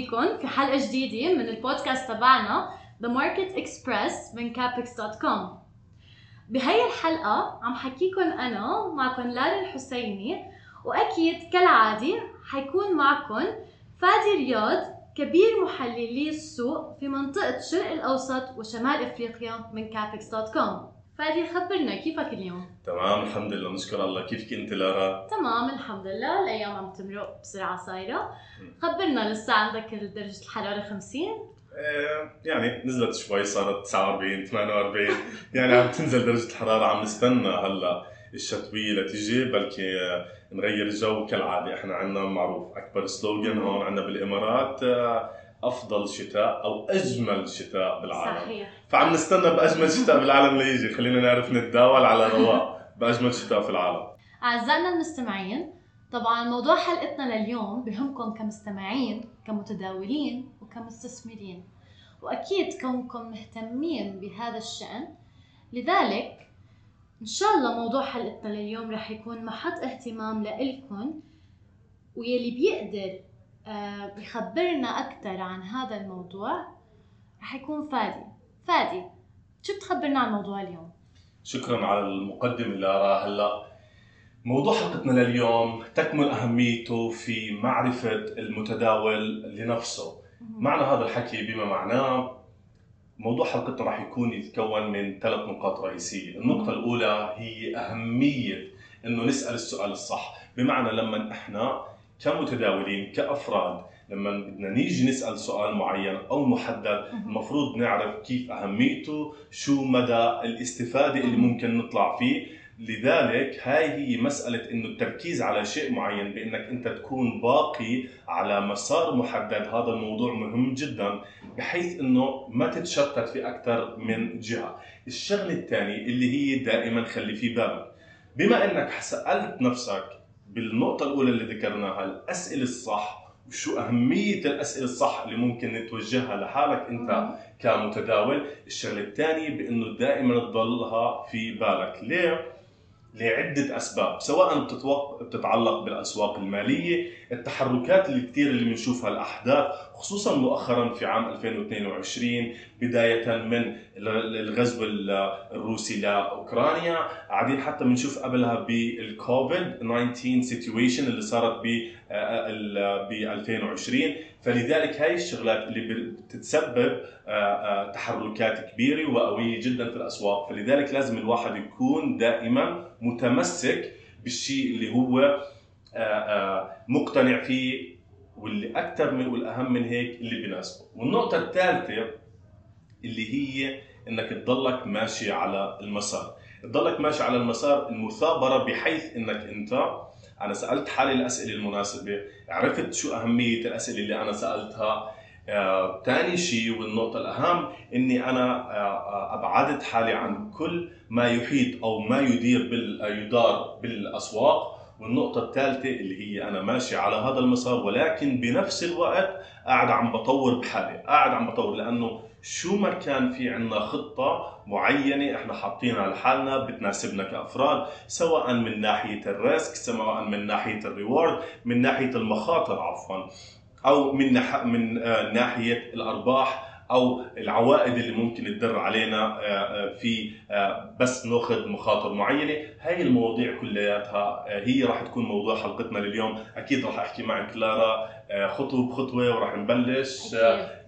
فيكم في حلقة جديدة من البودكاست تبعنا The Market Express من capex.com بهي الحلقة عم حكيكم أنا معكم لارا الحسيني وأكيد كالعادة حيكون معكم فادي رياض كبير محللي السوق في منطقة شرق الأوسط وشمال إفريقيا من capex.com فادي خبرنا كيفك اليوم؟ تمام الحمد لله. نشكر الله. كيفك أنت لارا؟ تمام الحمد لله. الأيام عم تمرق بسرعة صايرة. خبرنا لسه عندك درجة الحرارة 50 آه، يعني نزلت شوي صارت 49 48 يعني عم تنزل درجة الحرارة عم نستنى هلأ الشتوية لتجي بلكي آه، نغير الجو كالعادة. إحنا عندنا معروف أكبر سلوجن هون عندنا بالإمارات آه، أفضل شتاء أو أجمل شتاء بالعالم. صحيح. فعم نستنى بأجمل شتاء بالعالم ليجي. خلينا نعرف نتداول على رواق بأجمل شتاء في العالم. أعزائنا المستمعين طبعا موضوع حلقتنا لليوم بهمكم كمستمعين كمتداولين وكمستثمرين. وأكيد كونكم مهتمين بهذا الشأن. لذلك إن شاء الله موضوع حلقتنا لليوم رح يكون محط اهتمام لإلكم ويلي بيقدر آه، يخبرنا أكثر عن هذا الموضوع رح يكون فادي. فادي شو بتخبرنا عن موضوع اليوم؟ شكرا على المقدمة لارا هلأ. موضوع حلقتنا لليوم تكمن أهميته في معرفة المتداول لنفسه. معنى هذا الحكي بما معناه موضوع حلقتنا راح يكون يتكون من ثلاث نقاط رئيسية، النقطة الأولى هي أهمية إنه نسأل السؤال الصح، بمعنى لما إحنا كمتداولين كأفراد. لما بدنا نيجي نسأل سؤال معين أو محدد المفروض نعرف كيف أهميته، شو مدى الاستفادة اللي ممكن نطلع فيه، لذلك هاي هي مسألة إنه التركيز على شيء معين بإنك أنت تكون باقي على مسار محدد. هذا الموضوع مهم جدا بحيث إنه ما تتشتت في أكثر من جهة. الشغلة الثانية اللي هي دائما خلي في بالك. بما إنك سألت نفسك بالنقطة الأولى اللي ذكرناها الأسئلة الصح. وشو أهمية الأسئلة الصح اللي ممكن نتوجهها لحالك أنت كمتداول؟ الشغلة الثانية بأنه دائما تضلها في بالك. ليه؟ لعدة أسباب. سواء بتتوق... بتتعلق بالأسواق المالية التحركات اللي كثير اللي بنشوفها الأحداث خصوصا مؤخرا في عام 2022 بداية من الغزو الروسي لأوكرانيا قاعدين حتى بنشوف قبلها بالكوفيد 19 سيتويشن اللي صارت ب ب 2020 فلذلك هاي الشغلات اللي بتتسبب تحركات كبيرة وقوية جدا في الأسواق. فلذلك لازم الواحد يكون دائما متمسك بالشيء اللي هو مقتنع فيه واللي أكثر من والأهم من هيك اللي بيناسبه والنقطة الثالثة اللي هي إنك تضلك ماشي على المسار. تضلك ماشي على المسار المثابرة بحيث إنك أنت أنا سألت حالي الأسئلة المناسبة عرفت شو أهمية الأسئلة اللي أنا سألتها. ثاني آه، شيء والنقطة الأهم إني أنا آه أبعدت حالي عن كل ما يحيط أو ما يدير بال يدار بالأسواق. والنقطة الثالثة اللي هي أنا ماشي على هذا المسار ولكن بنفس الوقت قاعد عم بطور بحالي قاعد عم بطور لأنه شو ما كان في عنا خطة معينة إحنا حاطينها لحالنا بتناسبنا كأفراد سواء من ناحية ال risk سواء من ناحية ال reward من ناحية المخاطر عفوا أو من. من آه ناحية الأرباح أو العوائد اللي ممكن تدر علينا آه في آه بس ناخذ مخاطر معينة. هاي المواضيع كلياتها هي راح تكون موضوع حلقتنا لليوم. أكيد راح أحكي معك كلارا خطوة بخطوة وراح نبلش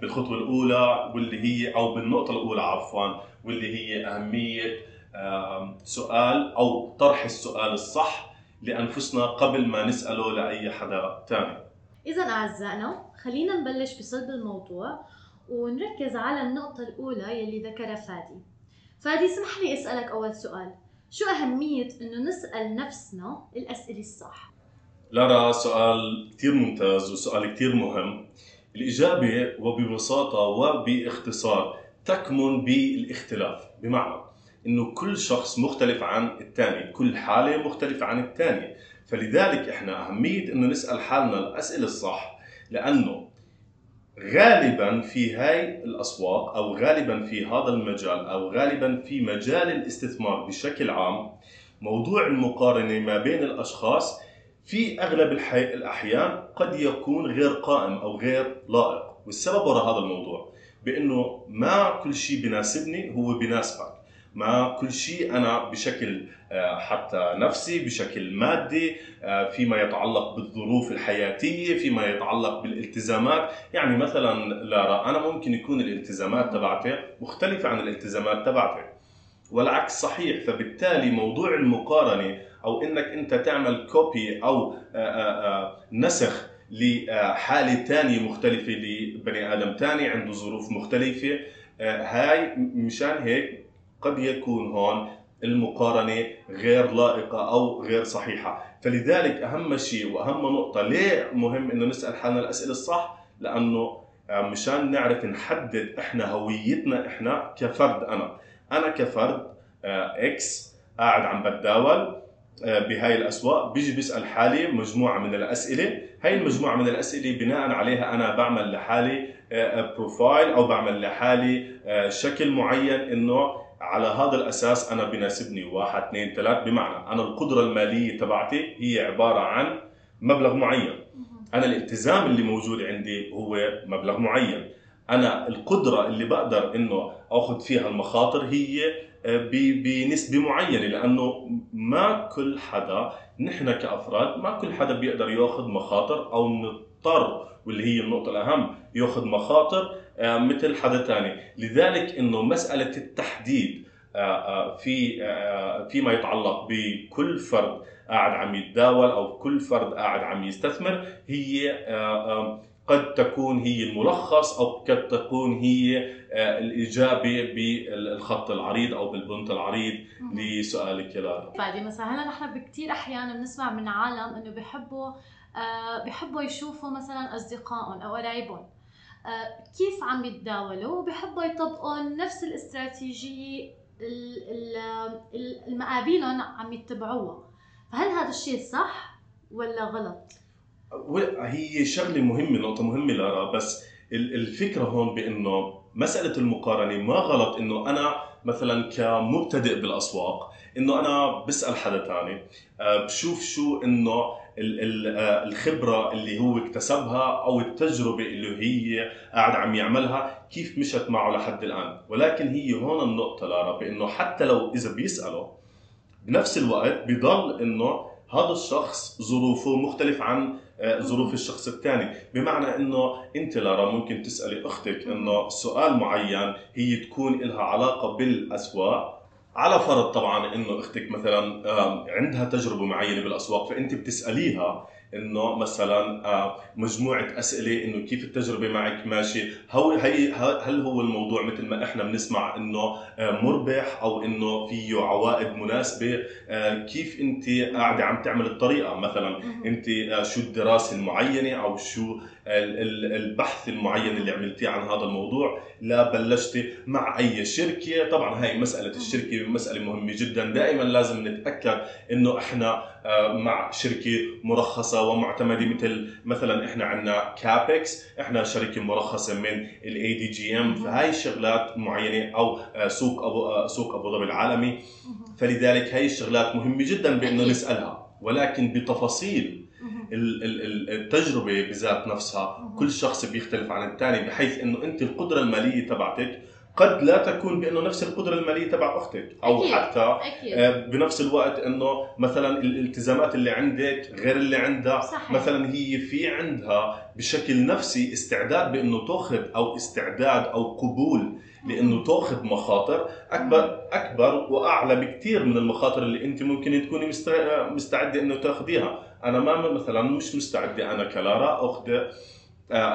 بالخطوة الأولى واللي هي أو بالنقطة الأولى عفوا واللي هي أهمية سؤال أو طرح السؤال الصح لأنفسنا قبل ما نسأله لأي حدا ثاني إذا أعزائنا خلينا نبلش بصلب الموضوع. ونركز على النقطة الأولى يلي ذكرها فادي. فادي اسمح لي أسألك أول سؤال. شو أهمية إنه نسأل نفسنا الأسئلة الصح؟ لارا سؤال كثير ممتاز وسؤال كثير مهم. الإجابة وببساطة وباختصار تكمن بالاختلاف. بمعنى إنه كل شخص مختلف عن الثاني كل حالة مختلفة عن الثانية فلذلك إحنا أهمية إنه نسأل حالنا الأسئلة الصح لأنه غالبا في هاي الأسواق أو غالبا في هذا المجال أو غالبا في مجال الاستثمار بشكل عام موضوع المقارنة ما بين الأشخاص في أغلب. الأحيان قد يكون غير قائم أو غير لائق والسبب وراء هذا الموضوع بأنه ما كل شيء بيناسبني هو بيناسبك ما كل شيء أنا بشكل آه، حتى نفسي بشكل مادي آه، فيما يتعلق بالظروف الحياتية فيما يتعلق بالالتزامات. يعني مثلا لارا أنا ممكن يكون الالتزامات تبعتي مختلفة عن الالتزامات تبعتي والعكس صحيح. فبالتالي موضوع المقارنة أو إنك أنت تعمل كوبي أو آه، نسخ لحالة ثانية مختلفة لبني آدم ثاني عنده ظروف مختلفة هاي مشان هيك قد يكون هون المقارنة غير لائقة أو غير صحيحة. فلذلك أهم شيء وأهم نقطة ليه مهم إنه نسأل حالنا الأسئلة الصح؟ لأنه آه، مشان نعرف نحدد إحنا هويتنا إحنا كفرد أنا. أنا كفرد X آه، قاعد عم بتداول آه، بهاي الأسواق بيجي بيسأل حالي مجموعة من الأسئلة. هاي المجموعة من الأسئلة بناء عليها أنا بعمل لحالي profile أو بعمل لحالي شكل معين إنه على هذا الأساس أنا بناسبني. واحد اثنين ثلاث. بمعنى أنا القدرة المالية تبعتي هي عبارة عن مبلغ معين. أنا الالتزام اللي موجود عندي هو مبلغ معين. أنا القدرة اللي بقدر إنه آخذ فيها المخاطر هي آه، بنسبة معينة لأنه ما كل حدا نحن كأفراد ما كل حدا بيقدر يأخذ مخاطر أو نضطر واللي هي النقطة الأهم ياخذ مخاطر آه، مثل حدا ثاني لذلك إنه مسألة التحديد آه، آه، في فيما يتعلق بكل فرد قاعد عم يتداول أو كل فرد قاعد عم يستثمر هي قد تكون هي الملخص أو قد تكون هي الإجابة بالخط العريض أو بالبنت العريض لسؤالك يا فادي مثلا هلا نحن بكثير أحيانا بنسمع من عالم إنه بحبوا بحبوا يشوفوا مثلا أصدقائهم أو قرايبهم. آه، كيف عم يتداولوا؟ وبحبوا يطبقوا نفس الاستراتيجية المقابلهم عم يتبعوها. فهل هذا الشيء صح ولا غلط؟ هي شغلة مهمة نقطة مهمة لارا بس الفكرة هون بأنه مسألة المقارنة ما غلط أنه أنا مثلا كمبتدئ بالأسواق أنه أنا بسأل حدا ثاني آه، بشوف شو أنه آه، الخبرة اللي هو اكتسبها أو التجربة اللي هي قاعد عم يعملها كيف مشت معه لحد الآن. ولكن هي هون النقطة لارا بإنه حتى لو إذا بيسأله بنفس الوقت بضل إنه هذا الشخص ظروفه مختلف عن آه، ظروف الشخص الثاني. بمعنى إنه أنت لارا ممكن تسألي أختك إنه سؤال معين هي تكون لها علاقة بالأسواق على فرض طبعا إنه أختك مثلا عندها تجربة معينة بالأسواق فأنت بتسأليها إنه مثلا آه، مجموعة أسئلة إنه كيف التجربة معك ماشي. هو هي هل هو الموضوع مثل ما إحنا بنسمع إنه آه، مربح أو إنه فيه عوائد مناسبة؟ آه، كيف أنت قاعدة عم تعمل الطريقة؟ مثلا أنت شو الدراسة المعينة أو شو البحث المعين اللي عملتيه عن هذا الموضوع؟ لا بلشتي مع أي شركة. طبعا هاي مسألة الشركة مسألة مهمة جدا. دائما لازم نتأكد إنه إحنا مع شركة مرخصة ومعتمدة مثل مثلا إحنا عندنا كابكس إحنا شركة مرخصة من ال ADGM فهاي شغلات معينة أو آه، سوق أبو آه، سوق أبو ظبي العالمي. فلذلك هاي الشغلات مهمة جدا بإنه نسألها ولكن بتفاصيل التجربة بذات نفسها كل شخص بيختلف عن الثاني بحيث إنه أنت القدرة المالية تبعتك قد لا تكون بأنه نفس القدرة المالية تبع أختك أو أكيد. حتى أكيد. آه، بنفس الوقت إنه مثلا الالتزامات اللي عندك غير اللي عندها صحيح. مثلا هي في عندها بشكل نفسي استعداد بأنه تأخذ أو استعداد أو قبول لأنه تأخذ مخاطر أكبر أكبر وأعلى بكثير من المخاطر اللي أنت ممكن تكوني مستعدة إنه تأخذيها أنا ما مثلا مش مستعدة أنا كلارا اخذ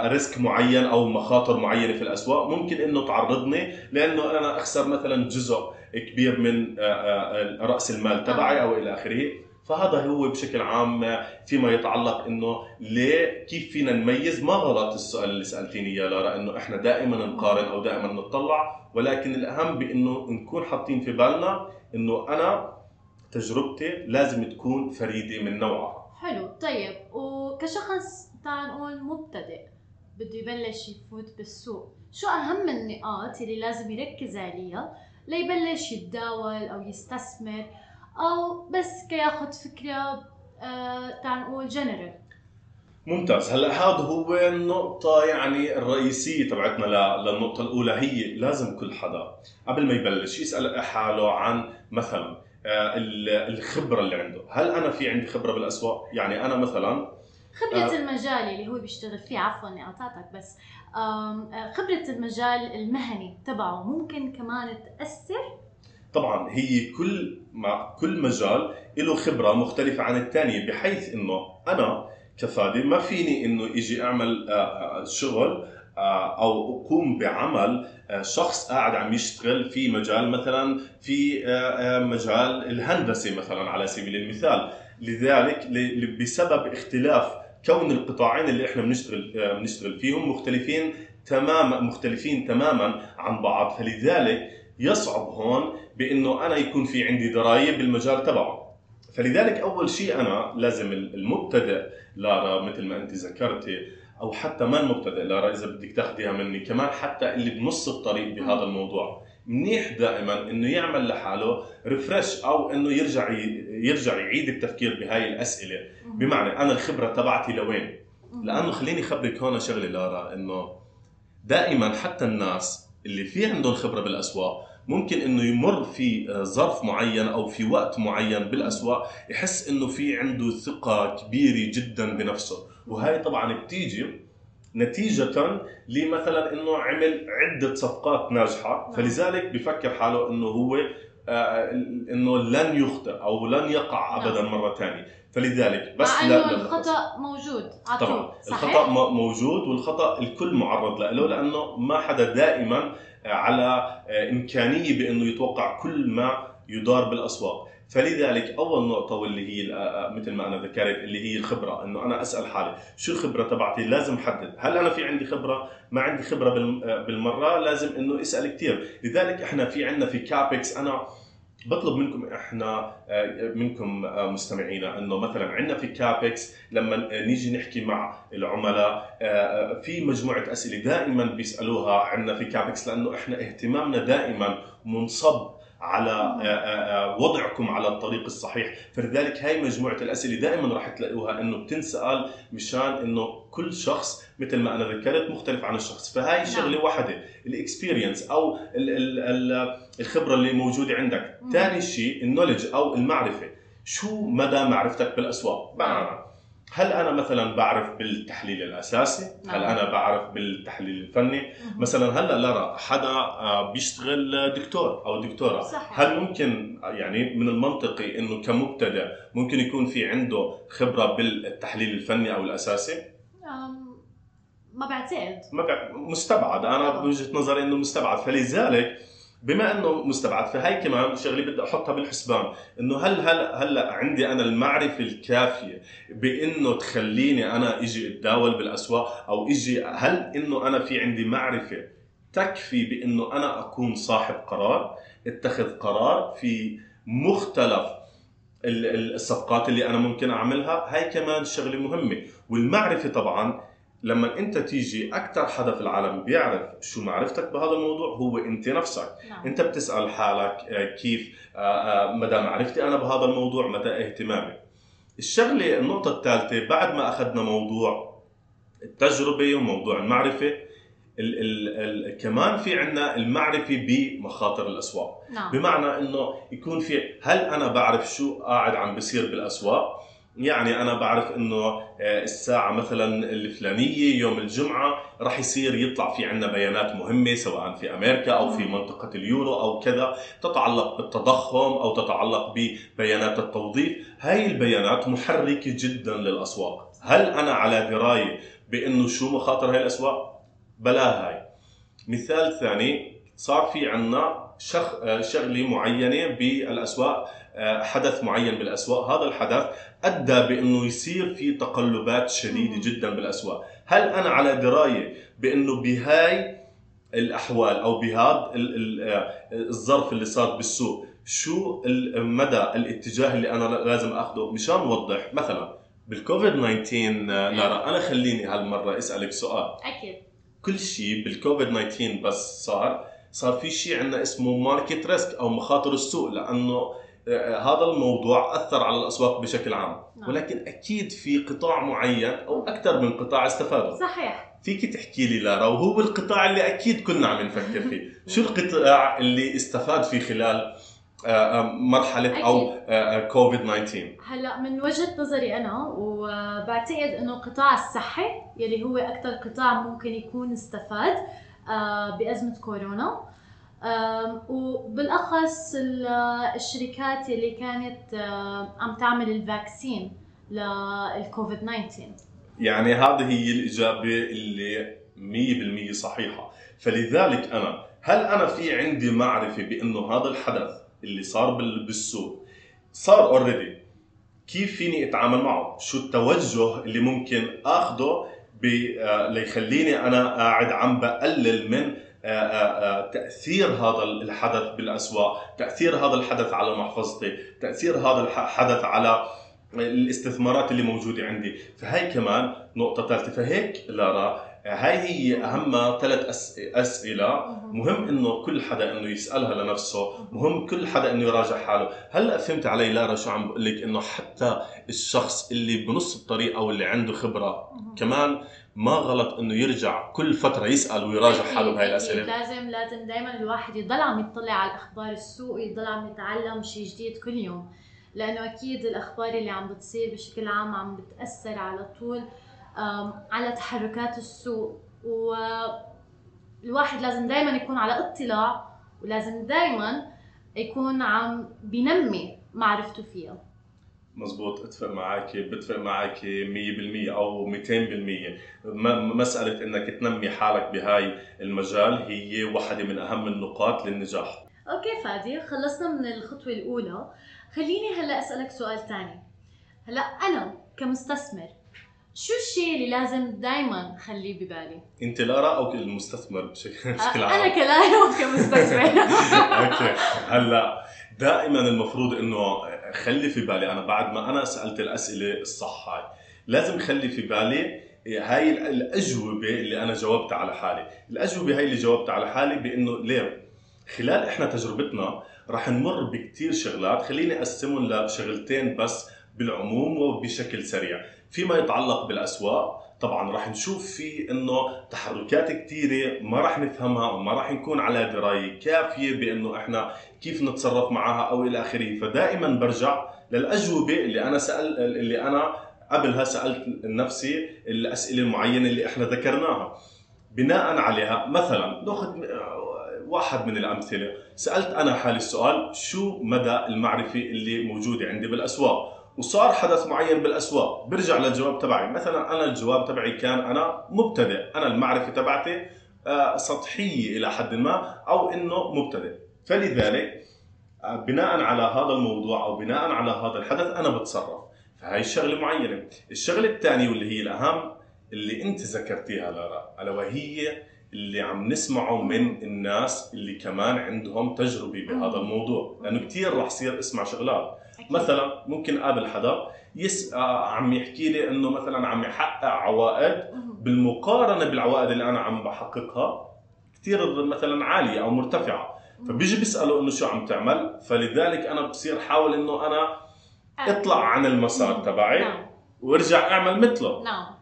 ريسك معين أو مخاطر معينة في الأسواق ممكن إنه تعرضني لأنه أنا أخسر مثلا جزء كبير من آه، آه، رأس المال تبعي أو إلى آخره. فهذا هو بشكل عام فيما يتعلق إنه ليه كيف فينا نميز؟ ما غلط السؤال اللي سألتيني إياه لارا إنه إحنا دائما نقارن أو دائما نطلع ولكن الأهم بإنه نكون حاطين في بالنا إنه أنا تجربتي لازم تكون فريدة من نوعها. حلو طيب وكشخص تعال نقول مبتدئ بده يبلش يفوت بالسوق. شو أهم النقاط اللي لازم يركز عليها؟ ليبلش يتداول أو يستثمر أو بس كياخذ فكرة آه تعال نقول جنرال ممتاز. هلا هذا هو النقطة يعني الرئيسية تبعتنا للنقطة الأولى. هي لازم كل حدا قبل ما يبلش يسأل حاله عن مثلا آه، ال- الخبرة اللي عنده، هل أنا في عندي خبرة بالأسواق؟ يعني أنا مثلا خبرة آه. المجال اللي هو بيشتغل فيه عفوا إني قطعتك بس آه، خبرة المجال المهني تبعه ممكن كمان تأثر طبعا هي كل مع كل مجال له خبرة مختلفة عن الثانية بحيث إنه أنا كفادي ما فيني إنه إجي أعمل آه، آه، شغل أو أقوم بعمل شخص قاعد عم يشتغل في مجال مثلا في مجال الهندسة مثلا على سبيل المثال لذلك بسبب اختلاف كون القطاعين اللي إحنا بنشتغل آه، بنشتغل فيهم مختلفين تماما مختلفين تماما عن بعض. فلذلك يصعب هون بإنه أنا يكون في عندي درايه بالمجال تبعه. فلذلك أول شيء أنا لازم المبتدئ لارا مثل ما أنت ذكرتي أو حتى ما المبتدئ لارا إذا بدك تاخذيها مني كمان حتى اللي بنص الطريق بهذا الموضوع. منيح دائما إنه يعمل لحاله ريفرش أو إنه يرجع يرجع يعيد التفكير بهاي الأسئلة. بمعنى أنا الخبرة تبعتي لوين؟ لأنه خليني اخبرك هون شغله لارا إنه دائما حتى الناس اللي في عندهم خبرة بالأسواق ممكن إنه يمر في آه، ظرف معين أو في وقت معين بالأسواق يحس إنه في عنده ثقة كبيرة جدا بنفسه. وهي طبعا بتيجي نتيجة لمثلا إنه عمل عدة صفقات ناجحة نعم. فلذلك بفكر حاله إنه هو آه، إنه لن يخطئ أو لن يقع ابدا نعم. مرة ثانية فلذلك بس مع لا الخطأ موجود طبعا الخطأ صحيح؟ م- موجود والخطأ الكل معرض له لأنه ما حدا دائما على إمكانية بإنه يتوقع كل ما يدار بالأسواق فلذلك أول نقطة واللي هي مثل ما أنا ذكرت اللي هي الخبرة إنه أنا أسأل حالي شو الخبرة تبعتي لازم أحدد. هل أنا في عندي خبرة؟ ما عندي خبرة بال- بالمرة لازم إنه اسال كثير لذلك إحنا في عندنا في CAPEX أنا بطلب منكم إحنا منكم مستمعينا إنه مثلا عندنا في CAPEX لما نيجي نحكي مع العملاء في مجموعة أسئلة دائما بيسألوها عندنا في CAPEX لأنه إحنا اهتمامنا دائما منصب على آه، آه، آه، وضعكم على الطريق الصحيح. فلذلك هاي مجموعة الأسئلة دائما راح تلاقوها إنه بتنسأل مشان إنه كل شخص مثل ما أنا ذكرت مختلف عن الشخص. فهاي شغلة واحدة ال experience أو ال ال ال الخبرة اللي موجودة عندك. ثاني شيء النولج أو المعرفة. شو مدى معرفتك بالأسواق؟ بمعنى هل أنا مثلا بعرف بالتحليل الأساسي هل نعم. أنا بعرف بالتحليل الفني مهم. مثلا هلأ لارا حدا آه، بيشتغل دكتور أو دكتورة صح هل ممكن يعني من المنطقي إنه كمبتدئ ممكن يكون في عنده خبرة بالتحليل الفني أو الأساسي؟ ما بعتقد ما بع- مستبعد أنا طبعاً. بوجهة نظري إنه مستبعد فلذلك بما إنه مستبعد فهي كمان شغلة بدي أحطها بالحسبان إنه هل هلا هلأ عندي أنا المعرفة الكافية بإنه تخليني أنا إجي أتداول بالأسواق؟ أو أجي هل إنه أنا في عندي معرفة تكفي بإنه أنا أكون صاحب قرار أتخذ قرار في مختلف ال- ال- الصفقات اللي أنا ممكن أعملها؟ هاي كمان شغلة مهمة والمعرفة طبعا لما انت تيجي أكثر حدا في العالم بيعرف شو معرفتك بهذا الموضوع هو انت نفسك. نعم. انت بتسأل حالك آه، كيف آه، آه، مدى معرفتي أنا بهذا الموضوع مدى اهتمامي. الشغلة النقطة الثالثة بعد ما أخذنا موضوع التجربة وموضوع المعرفة ال ال ال كمان في عندنا المعرفة بمخاطر الأسواق. نعم. بمعنى إنه يكون في هل أنا بعرف شو قاعد عم بصير بالأسواق؟ يعني أنا بعرف إنه آه، الساعة مثلا الفلانية يوم الجمعة راح يصير يطلع في عندنا بيانات مهمة سواء في أمريكا أو في. منطقة اليورو أو كذا تتعلق بالتضخم أو تتعلق ببيانات التوظيف. هاي البيانات محركة جدا للأسواق. هل أنا على دراية بإنه شو مخاطر هاي الأسواق؟ بلا هاي. مثال ثاني صار في عندنا شخ... آه، شغلة معينة بالأسواق آه، حدث معين بالأسواق. هذا الحدث أدى بأنه يصير في تقلبات شديدة. جدا بالأسواق. هل أنا على دراية بأنه بهاي الأحوال أو بهذا ال- ال- آه، الظرف اللي صار بالسوق شو مدى الاتجاه اللي أنا لازم اخذه مشان اوضح مثلا بالكوفيد 19 آه، لارا أنا خليني هالمرة أسألك سؤال. أكيد. كل شيء بالكوفيد 19 بس صار صار في شيء عندنا اسمه market risk أو مخاطر السوق لأنه آه، هذا الموضوع أثر على الأسواق بشكل عام. نعم. ولكن أكيد في قطاع معين أو أكثر من قطاع استفادوا. صحيح. فيك تحكي لي لارا وهو القطاع اللي أكيد كلنا عم نفكر فيه. شو القطاع اللي استفاد فيه خلال آه، آه، مرحلة أو آه، كوفيد 19 هلأ من وجهة نظري أنا وبعتقد إنه القطاع الصحي يلي هو أكثر قطاع ممكن يكون استفاد آه، بأزمة كورونا. ال- الشركات اللي كانت عم تعمل ال vaccine لل COVID 19 يعني هذه هي الإجابة اللي 100% صحيحة. فلذلك أنا هل أنا في عندي معرفة بأنه هذا الحدث اللي صار بال- بالسوق صار already كيف فيني أتعامل معه؟ شو التوجه اللي ممكن اخذه ليخليني أنا قاعد عم بقلل من آه، آه، آه، تأثير هذا الحدث بالأسواق تأثير هذا الحدث على محفظتي تأثير هذا الحدث على الاستثمارات اللي موجودة عندي. فهي كمان نقطة ثالثة. فهيك لارا هاي هي أهم ثلاث أسئلة. مهم. إنه كل حدا إنه يسألها لنفسه. مهم كل حدا إنه يراجع حاله. هلأ فهمت علي لارا شو عم بقول لك إنه حتى الشخص اللي بنص الطريق أو اللي عنده خبرة كمان ما غلط إنه يرجع كل فترة يسأل ويراجع حاله بهاي أكيد، الأسئلة. لازم لازم دائما الواحد يضل عم يطلع على الأخبار السوق يضل عم يتعلم شيء جديد كل يوم. لأنه أكيد الأخبار اللي عم بتصير بشكل عام عم بتأثر على طول على تحركات السوق. والواحد لازم دائما يكون على اطلاع ولازم دائما يكون عم بينمي معرفته فيها. مزبوط اتفق معك بتفق معك 100% أو 200% م- مسألة إنك تنمي حالك بهاي المجال هي واحدة من أهم النقاط للنجاح. أوكي فادي خلصنا من الخطوة الأولى. خليني هلأ أسألك سؤال تاني. هلأ أنا كمستثمر شو الشيء اللي لازم دايما خليه ببالي؟ أنت لارا أو المستثمر بشكل بشكل عام. أنا كلاية وكمستثمر أوكي. هلأ دائما المفروض إنه خلي في بالي أنا بعد ما أنا سألت الأسئلة الصح هاي لازم خلي في بالي هاي الأجوبة اللي أنا جاوبتها على حالي. الأجوبة هاي اللي جاوبتها على حالي بإنه ليه؟ خلال إحنا تجربتنا رح نمر بكتير شغلات خليني أقسمهم لشغلتين بس بالعموم وبشكل سريع. فيما يتعلق بالأسواق طبعا راح نشوف في إنه تحركات كثيره ما راح نفهمها وما راح نكون على دراية كافية بإنه إحنا كيف نتصرف معها أو إلى آخره. فدائما برجع للأجوبة اللي أنا سال اللي أنا قبلها سألت نفسي الأسئلة المعينة اللي إحنا ذكرناها. بناء عليها مثلا نأخذ واحد من الأمثلة. سألت أنا حالي السؤال شو مدى المعرفة اللي موجودة عندي بالأسواق؟ وصار حدث معين بالأسواق. برجع للجواب تبعي. مثلا أنا الجواب تبعي كان أنا مبتدئ. أنا المعرفة تبعتي آه، سطحية إلى حد ما أو إنه مبتدئ. فلذلك آه، بناء على هذا الموضوع أو بناء على هذا الحدث أنا بتصرف. فهي الشغلة معينة. الشغلة الثانية واللي هي الأهم اللي أنت ذكرتيها لارا ألا وهي اللي عم نسمعه من الناس اللي كمان عندهم تجربة بهذا الموضوع. لأنه كثير راح يصير اسمع شغلات. أكيد. مثلا ممكن قابل حدا يس آه، عم يحكي لي إنه مثلا عم يحقق عوائد. بالمقارنة بالعوائد اللي أنا عم بحققها كثير مثلا عالية أو مرتفعة. فبيجي بيساله إنه شو عم تعمل؟ فلذلك أنا بصير حاول إنه أنا أطلع عن المسار تبعي نعم. وأرجع أعمل مثله. نعم.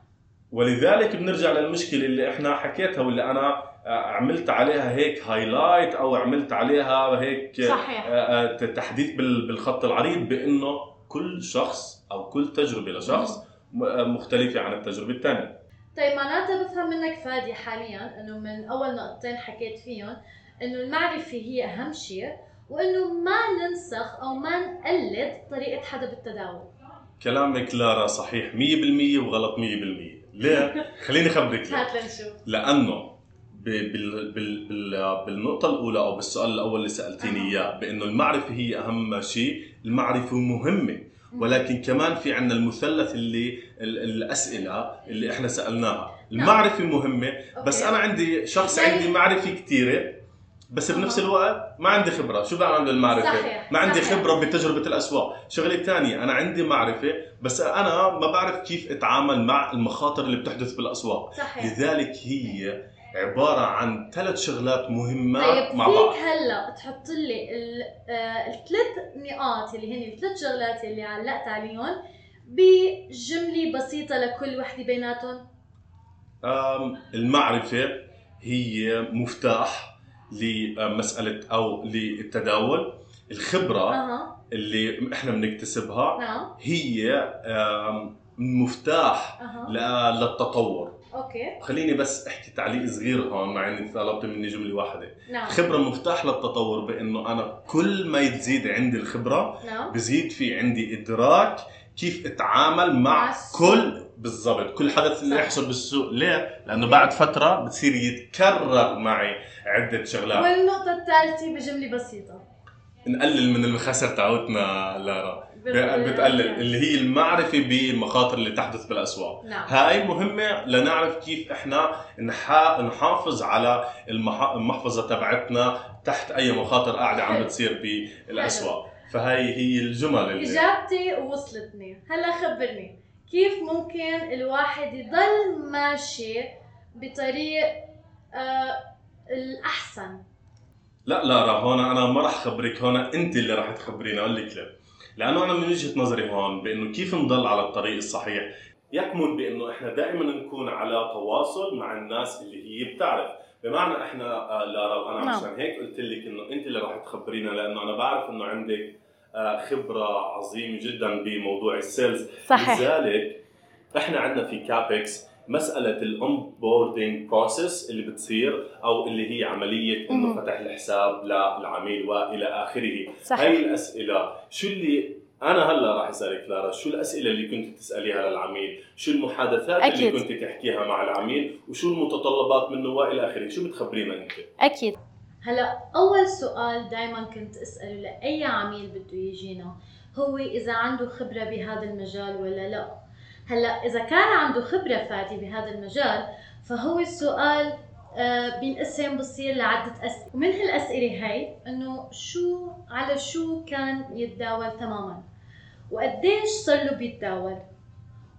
ولذلك بنرجع للمشكلة اللي إحنا حكيتها واللي أنا آه، عملت عليها هيك هايلايت أو عملت عليها هيك صحيح. آه، آه، تحديث بال- بالخط العريض بإنه كل شخص أو كل تجربة لشخص آه، مختلفة عن التجربة الثانية طيب معناتها بفهم منك فادي حاليا إنه من أول نقطتين حكيت فيهم إنه المعرفة هي أهم شيء وإنه ما ننسخ أو ما نقلد طريقة حدا بالتداول كلامك لارا صحيح 100% وغلط 100% ليه؟ خليني خبرك ليه هات لنشوف لأنه بال بال بال بالنقطة الأولى أو بالسؤال الأول اللي سألتيني. إياه بأنه المعرفة هي أهم شيء، المعرفة مهمة، ولكن كمان في عندنا المثلث اللي ال- الأسئلة اللي إحنا سألناها، المعرفة مهمة بس. أنا عندي شخص عندي معرفة كثيرة بس بنفس. الوقت ما عندي خبرة، شو بعمل بالمعرفة؟ صحيح، ما عندي صحيح. خبرة بتجربة الأسواق، شغلة ثانية أنا عندي معرفة بس أنا ما بعرف كيف أتعامل مع المخاطر اللي بتحدث بالأسواق، صحيح لذلك هي عبارة عن ثلاث شغلات مهمات طيب مع بعض فيك هلأ تحط لي آه، الثلاث نقاط اللي هن الثلاث شغلات اللي علقت عليهم بجملة بسيطة لكل وحدة بيناتهم آم، المعرفة هي مفتاح لمسألة أو للتداول. الخبرة أها. اللي إحنا بنكتسبها نعم. هي مفتاح ل- للتطور. أوكي. خليني بس أحكي تعليق صغير هون مع إني طلبت مني جملة واحدة. نعم. الخبرة مفتاح للتطور بإنه أنا كل ما تزيد عندي الخبرة نعم. بزيد في عندي إدراك كيف أتعامل مع مع. كل بالضبط. كل حدث اللي. يحصل بالسوق ليه؟ لأنه بعد فترة بتصير يتكرر معي عدة شغلات. والنقطة الثالثة بجملة بسيطة. نقلل من المخاسر تاعتنا لارا. بتقلل. اللي هي المعرفة بالمخاطر اللي تحدث بالأسواق. نعم. هاي مهمة لنعرف كيف إحنا نح- نحافظ على المح- المحفظة تبعتنا تحت أي مخاطر قاعدة عم. بتصير بالأسواق. فهاي هي الجمل اللي إجابتي وصلتني. هلا خبرني. كيف ممكن الواحد يضل ماشي بطريق آه الأحسن؟ لا لارا هون أنا ما راح خبرك هون أنت اللي راح تخبرينا أقول لك ليه. لأنه أنا من وجهة نظري هون بأنه كيف نضل على الطريق الصحيح؟ يكمن بأنه إحنا دائما نكون على تواصل مع الناس اللي هي بتعرف. بمعنى إحنا آه، لارا وأنا نعم. عشان هيك قلت لك إنه أنت اللي راح تخبرينا لأنه أنا بعرف إنه عندك خبرة عظيمة جدا بموضوع ال sales. لذلك إحنا عندنا في CAPEX مسألة ال onboarding process اللي بتصير أو اللي هي عملية إنه. فتح الحساب للعميل وإلى آخره. هاي صحيح الأسئلة شو اللي أنا هلأ راح أسألك لارا شو الأسئلة اللي كنت تسأليها للعميل؟ شو المحادثات أكيد. اللي كنت تحكيها مع العميل؟ وشو المتطلبات منه؟ وإلى آخره. شو بتخبرينا أنت؟ أكيد. هلا أول سؤال دائما كنت أسأله لأي عميل بده يجينا هو إذا عنده خبرة بهذا المجال ولا لا؟ هلا إذا كان عنده خبرة فادي بهذا المجال فهو السؤال آه، بينقسم بصير لعدة أسئلة. ومن هالأسئلة هاي إنه شو على شو كان يتداول تماما؟ وقديش صار له بيتداول؟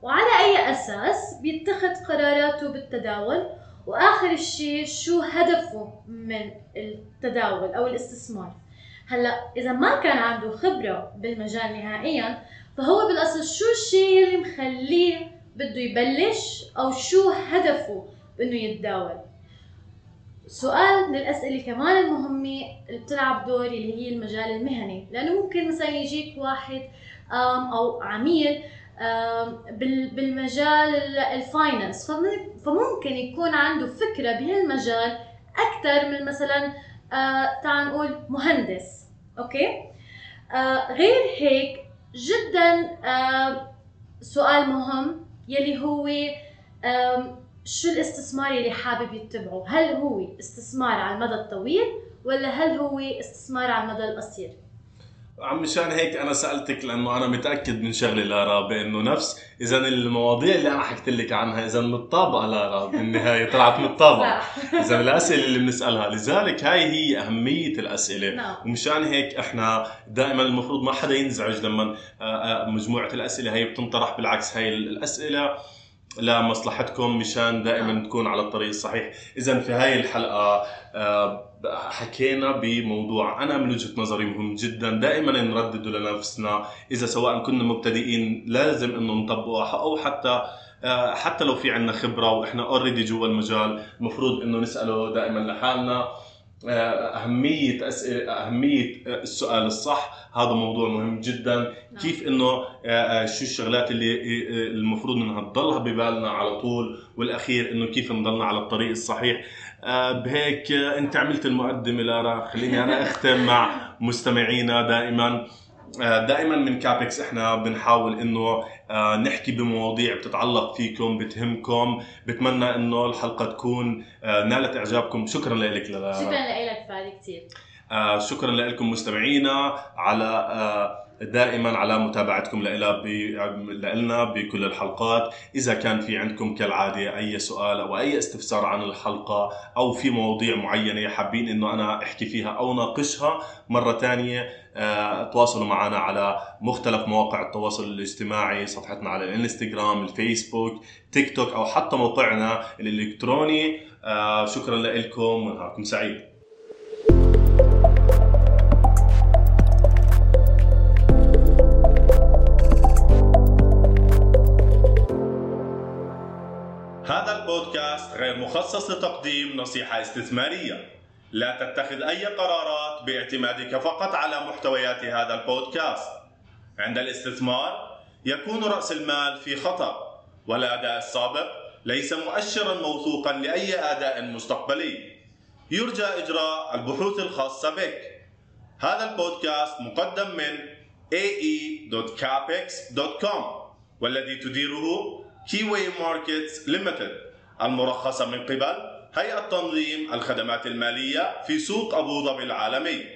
وعلى أي أساس بيتخذ قراراته بالتداول؟ وآخر شيء شو هدفه من التداول أو الاستثمار. هلأ إذا ما كان عنده خبرة بالمجال نهائيا فهو بالأصل شو الشيء اللي مخليه بده يبلش أو شو هدفه بإنه يتداول؟ سؤال من الأسئلة كمان المهمة اللي بتلعب دور اللي هي المجال المهني لأنه ممكن مثلا يجيك واحد أو عميل بالمجال ال- ال finance فم- فممكن يكون عنده فكرة بهالمجال أكثر من مثلا آه تعال نقول مهندس. أوكي؟ آه غير هيك جدا آه سؤال مهم يلي هو شو الاستثمار اللي حابب يتبعه؟ هل هو استثمار على المدى الطويل ولا هل هو استثمار على المدى القصير؟ عم مشان هيك أنا سألتك لأنه أنا متأكد من شغله لارا بانه نفس. اذا المواضيع اللي أنا حكيت لك عنها اذا متطابقة. لارا بالنهاية طلعت متطابقة. اذا الأسئلة اللي بنسألها لذلك هاي هي أهمية الأسئلة. نعم. ومشان هيك إحنا دائما المفروض ما حدا ينزعج لما آه، آه، مجموعة الأسئلة هي بتنطرح بالعكس. هاي الأسئلة لمصلحتكم مشان دائما تكون على الطريق الصحيح. اذا في هاي الحلقة آه، حكينا بموضوع أنا من وجهة نظري مهم جدا دائما نردده لنفسنا. إذا سواء كنا مبتدئين لازم إنه نطبقه أو حتى آه، حتى لو في عندنا خبرة وإحنا اوريدي جوا المجال المفروض إنه نسأله دائما لحالنا. آه، أهمية أسئلة أهمية السؤال الصح. هذا موضوع مهم جدا. نعم. كيف إنه آه، آه، شو الشغلات اللي آه، المفروض إنها تضلها ببالنا على طول؟ والأخير إنه كيف نضلنا على الطريق الصحيح؟ آه، بهيك آه، أنت عملت المقدمة لارا. خليني أنا أختم مع مستمعينا دائما. آه، دائما من كابكس إحنا بنحاول إنه آه، نحكي بمواضيع بتتعلق فيكم بتهمكم. بتمنى إنه الحلقة تكون آه، نالت إعجابكم. شكرا لك شكرا لك فادي كثير آه شكرا لكم مستمعينا على آه دائما على متابعتكم لنا بكل الحلقات. إذا كان في عندكم كالعادة أي سؤال أو أي استفسار عن الحلقة أو في مواضيع معينة حابين إنه أنا أحكي فيها أو ناقشها مرة ثانية آه، تواصلوا معنا على مختلف مواقع التواصل الاجتماعي صفحتنا على الإنستغرام الفيسبوك تيك توك أو حتى موقعنا الإلكتروني. آه، شكرا لكم ونهاركم سعيد. البودكاست غير مخصص لتقديم نصيحة استثمارية. لا تتخذ أي قرارات باعتمادك فقط على محتويات هذا البودكاست. عند الاستثمار يكون رأس المال في خطر والأداء السابق ليس مؤشرا موثوقا لأي أداء مستقبلي. يرجى إجراء البحوث الخاصة بك. هذا البودكاست مقدم من ae.capex.com والذي تديره Key Way Markets Limited المرخصة من قبل هيئة تنظيم الخدمات المالية في سوق أبو ظبي العالمي.